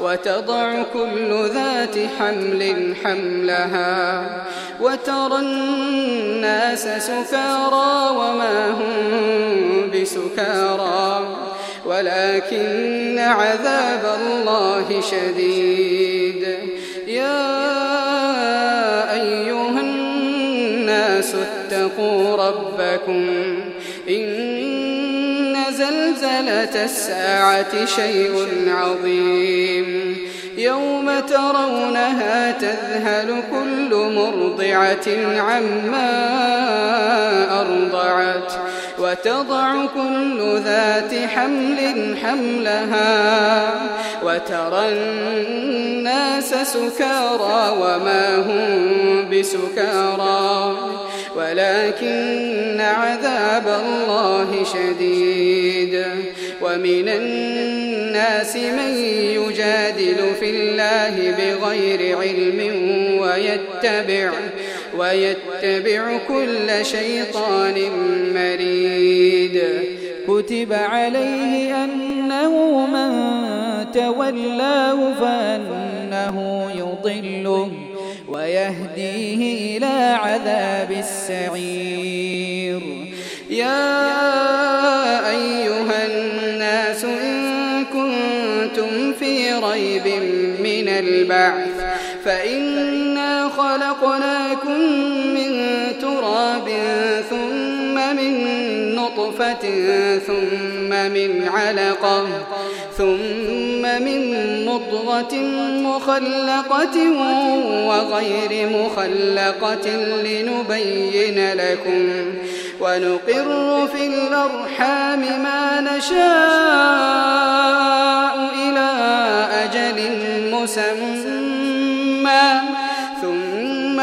وتضع كل ذات حمل حملها وترى الناس سكارى وما هم بسكارى. ولكن عذاب الله شديد. يا أيها الناس اتقوا ربكم إن زلزلة الساعة شيء عظيم. يوم ترونها تذهل كل مرضعة عما أرضعت وتضع كل ذات حمل حملها وترى الناس سكارى وما هم بسكارى. ولكن عذاب الله شديد. ومن الناس من يجادل في الله بغير علم ويتبع ويتبع كل شيطان مريد. كتب عليه أنه من تولاه فأنه يضله. ويهديه إلى عذاب السعير. يا أيها الناس إن كنتم في ريب من البعث فإنا خلقناكم من تراب ثم من نطفة ثم من علقة ثم من مضغة مخلقة وغير مخلقة لنبين لكم ونقر في الأرحام ما نشاء إلى أجل مسمى.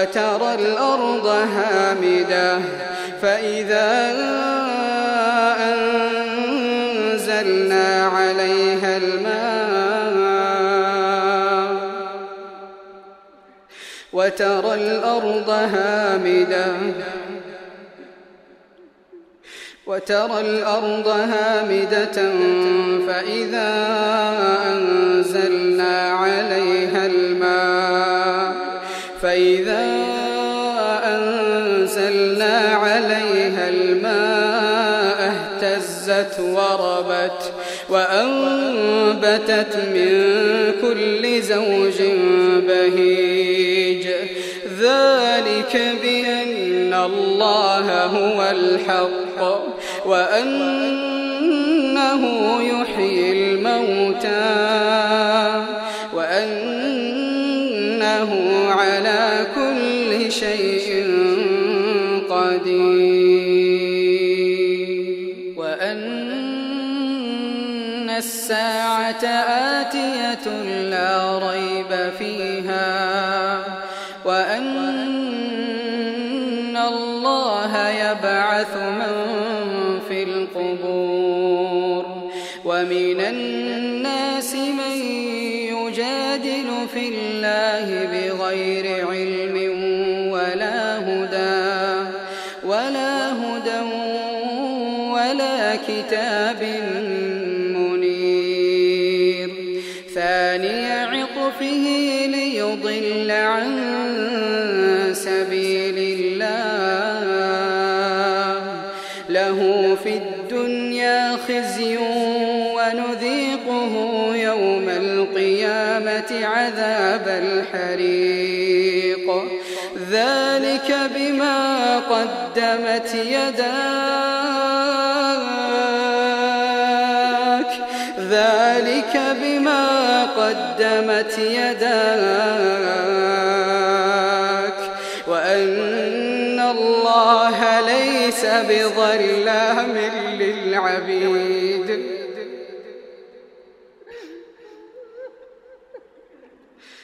وترى الأرض هامدة فإذا أنزلنا عليها الماء وترى الأرض هامدة وترى الأرض هامدة فإذا أنزلنا اهتزت وربت وأنبتت من كل زوج بهيج. ذلك بأن الله هو الحق وأنه يحيي الموتى وأنه على كل آتية لا ريب فيها وأن الله يبعث من في القبور. ومن الناس من يجادل في الله بغير علم ولا هدى ولا هدى ولا كتاب منير عذاب الحريق. ذلك بما قدمت يداك. ذلك بما قدمت يداك. وأن الله ليس بظلام للعبيد.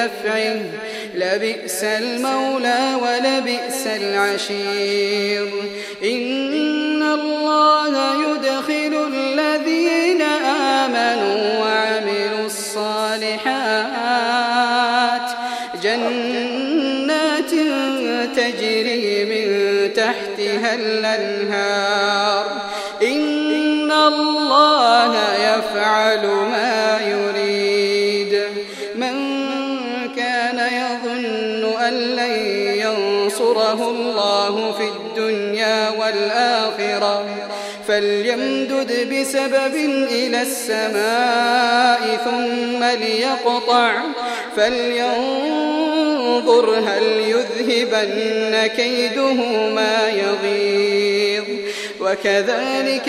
نفعه لبئس المولى ولبئس العشير. إن الله يدخل الذين آمنوا وعملوا الصالحات جنات تجري من تحتها الأنهار. فليمدد بسبب إلى السماء ثم ليقطع فلينظر هل يذهبن كيده ما يغيظ. وكذلك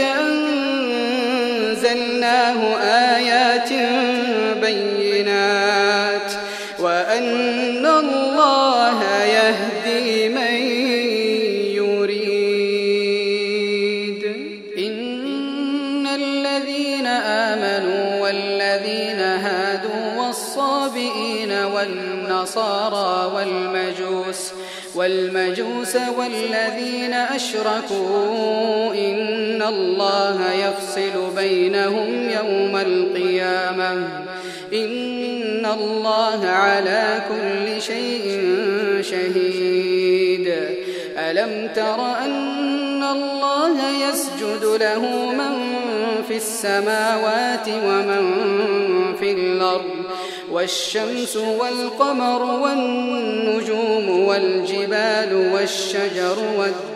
أنزلناه آيات بينات. وأن والذين أشركوا إن الله يفصل بينهم يوم القيامة. إن الله على كل شيء شهيد. ألم تر أن الله يسجد له من في السماوات ومن في الأرض والشمس والقمر والنجوم والجبال والشجر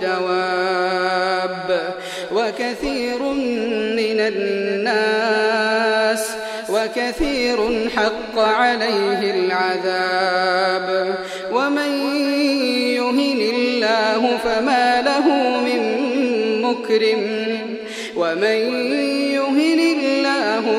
والدواب وكثير من الناس وكثير حق عليه العذاب ومن يهن الله فما له من مكرم ومن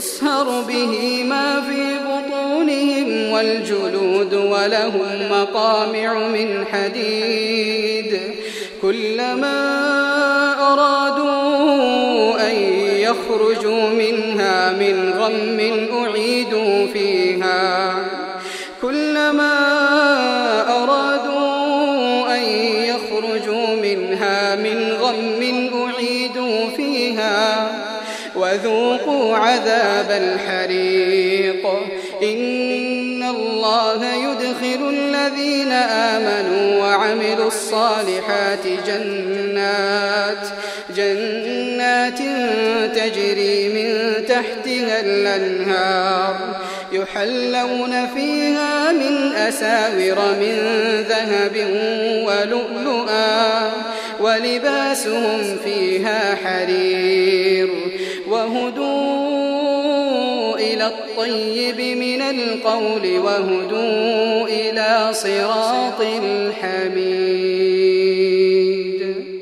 يصهر به ما في بطونهم والجلود ولهم مقامع من حديد كلما أرادوا أن يخرجوا منها من غم أعيدوا فيها وذوقوا عذاب الحريق. إن الله يدخل الذين آمنوا وعملوا الصالحات جنات جنات تجري من تحتها الأنهار. يحلون فيها من أساور من ذهب ولؤلؤا ولباسهم فيها حرير. وهدوا إلى الطيب من القول وهدوا إلى صراط الحميد.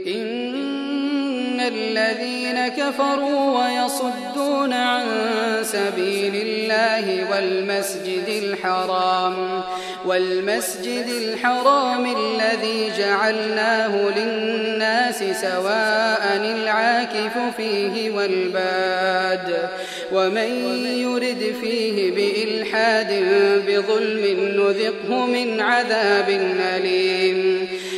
إن الذين كفروا ويصدون عن سبيل الله والمسجد الحرام والمسجد الحرام الذي جعلناه للناس سواء العاكف فيه والباد ومن يرد فيه بإلحاد بظلم نذقه من عذاب أليم.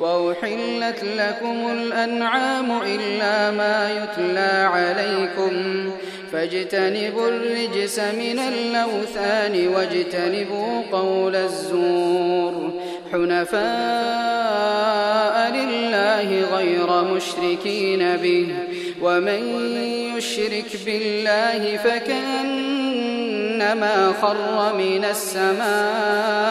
وأحلت لكم الأنعام إلا ما يتلى عليكم فاجتنبوا الرجس من الأوثان واجتنبوا قول الزور حنفاء لله غير مشركين به ومن يشرك بالله فكأنما خر من السماء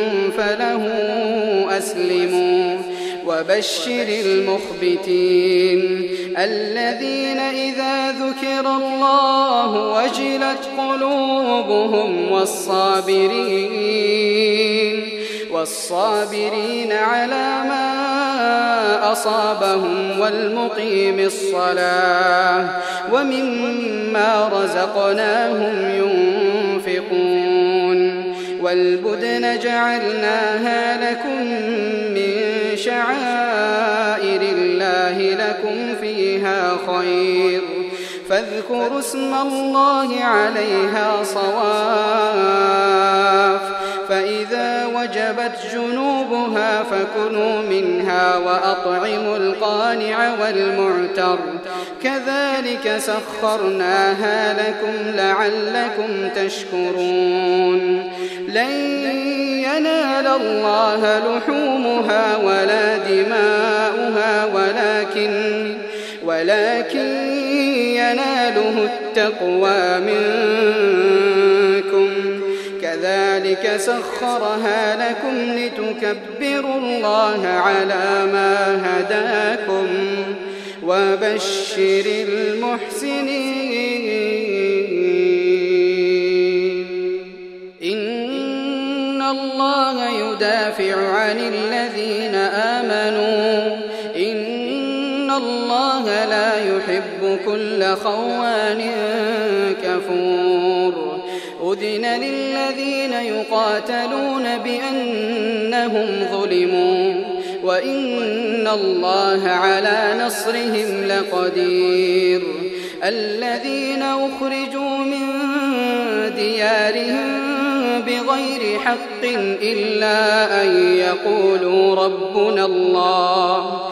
وبشر المخبتين الذين إذا ذكر الله وجلت قلوبهم والصابرين والصابرين على ما أصابهم والمقيم الصلاة ومما رزقناهم ينفقون والبدن جعلناها لكم من شعائر الله لكم فيها خير. فاذكروا اسم الله عليها صواف. فإذا وجبت جنوبها فكلوا منها وأطعموا القانع والمعتر. كذلك سخرناها لكم لعلكم تشكرون. لن ينال الله لحومها ولا دماؤها ولكن ولكن يناله التقوى منكم. كذلك سخرها لكم لتكبروا الله على ما هداكم وبشر المحسنين. إن الله يدافع عن الذين آمنوا إن الله لا يحب كل خوان كفور. أذن للذين يقاتلون بأنهم ظلموا وإن الله على نصرهم لقدير. الذين أخرجوا من ديارهم بغير حق إلا أن يقولوا ربنا الله.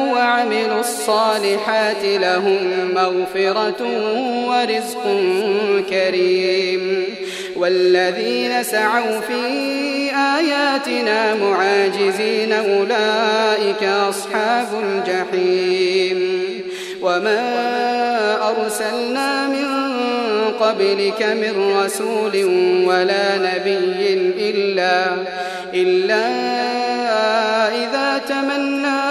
وعملوا الصالحات لهم مغفرة ورزق كريم والذين سعوا في آياتنا معاجزين أولئك أصحاب الجحيم وما أرسلنا من قبلك من رسول ولا نبي إلا إلا إذا تمنى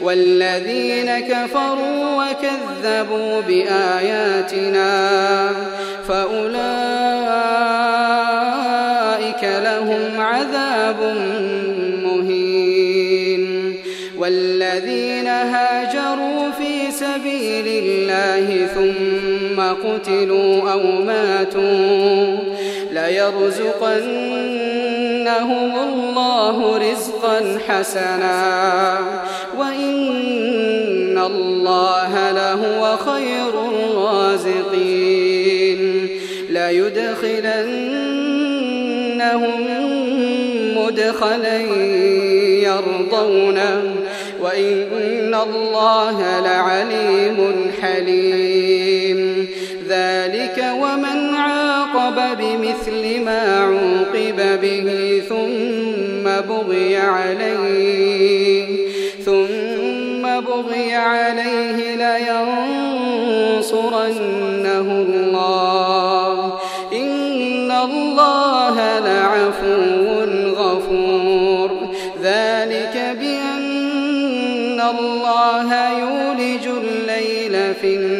والذين كفروا وكذبوا بآياتنا فأولئك لهم عذاب مهين والذين هاجروا في سبيل الله ثم قتلوا أو ماتوا ليرزقنهم الله رزقا حسنا. وإن الله لهو خير الرازقين. ليدخلنهم مدخلا يرضونه. وإن الله لعليم حليم. ذلك ومن عاقب بمثل ما عوقب به ثم بغي عليه ثم بغي عليه لينصرنه الله. إن الله لعفو غفور. ذلك بأن الله يولج الليل في النهار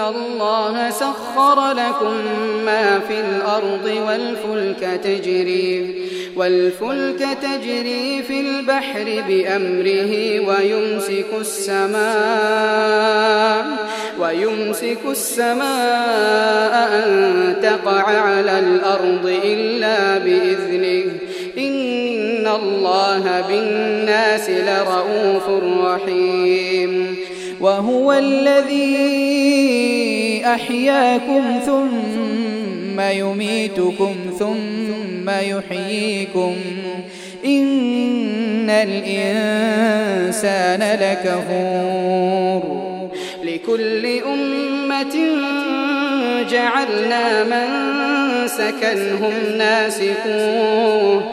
الله سخر لكم ما في الأرض والفلك تجري والفلك تجري في البحر بأمره ويمسك السماء ويمسك السماء أن تقع على الأرض إلا بإذنه إن الله بالناس لرؤوف رحيم وهو الذي أحياكم ثم يميتكم ثم يحييكم. إن الإنسان لكفور. لكل أمة جعلنا من سكنهم ناسكوه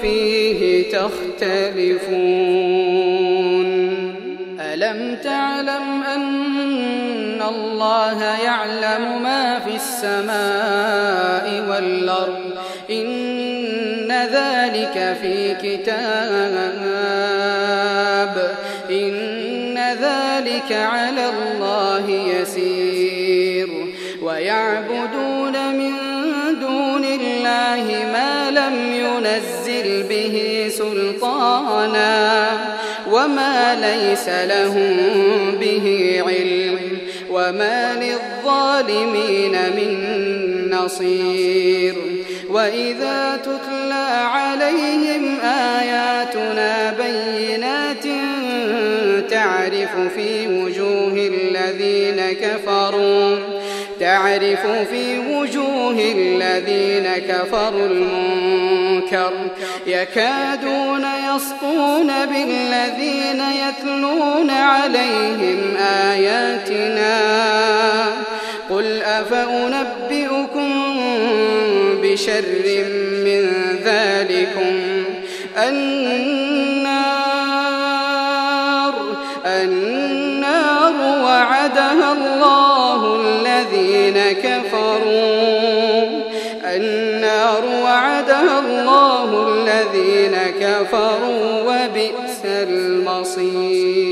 فيه تختلفون ألم تعلم أن الله يعلم ما في السماء والأرض؟ إن ذلك في كتاب إن ذلك على الله يسير ويعبدون من دون الله لم ينزل به سلطانا وما ليس لهم به علم وما للظالمين من نصير وإذا تتلى عليهم آياتنا بينات تعرف في وجوه الذين كفروا تعرف في وجوه الذين كفروا المنكر يكادون يسطون بالذين يتلون عليهم آياتنا قل أفأنبئكم بشر من ذلكم النار النار وعدها الله كفروا وبئس المصير.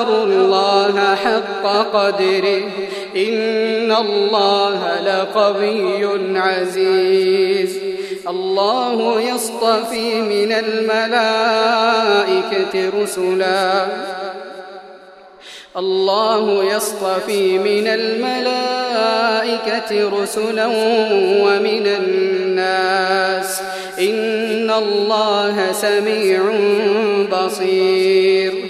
قدر الله حق قدره إن الله لقوي عزيز. الله يصطفي من الملائكة رسلا. الله يصطفي من الملائكة رسلا ومن الناس. إن الله سميع بصير.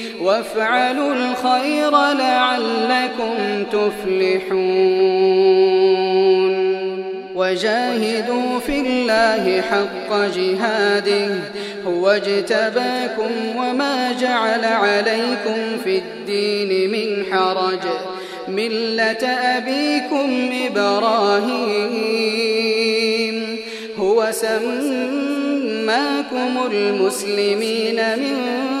وافعلوا الخير لعلكم تفلحون. وجاهدوا في الله حق جهاده هو اجتباكم وما جعل عليكم في الدين من حرج. ملة أبيكم إبراهيم هو سماكم المسلمين من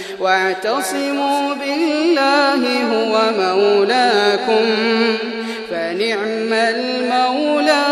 واعتصموا بالله هو مولاكم فنعم المولى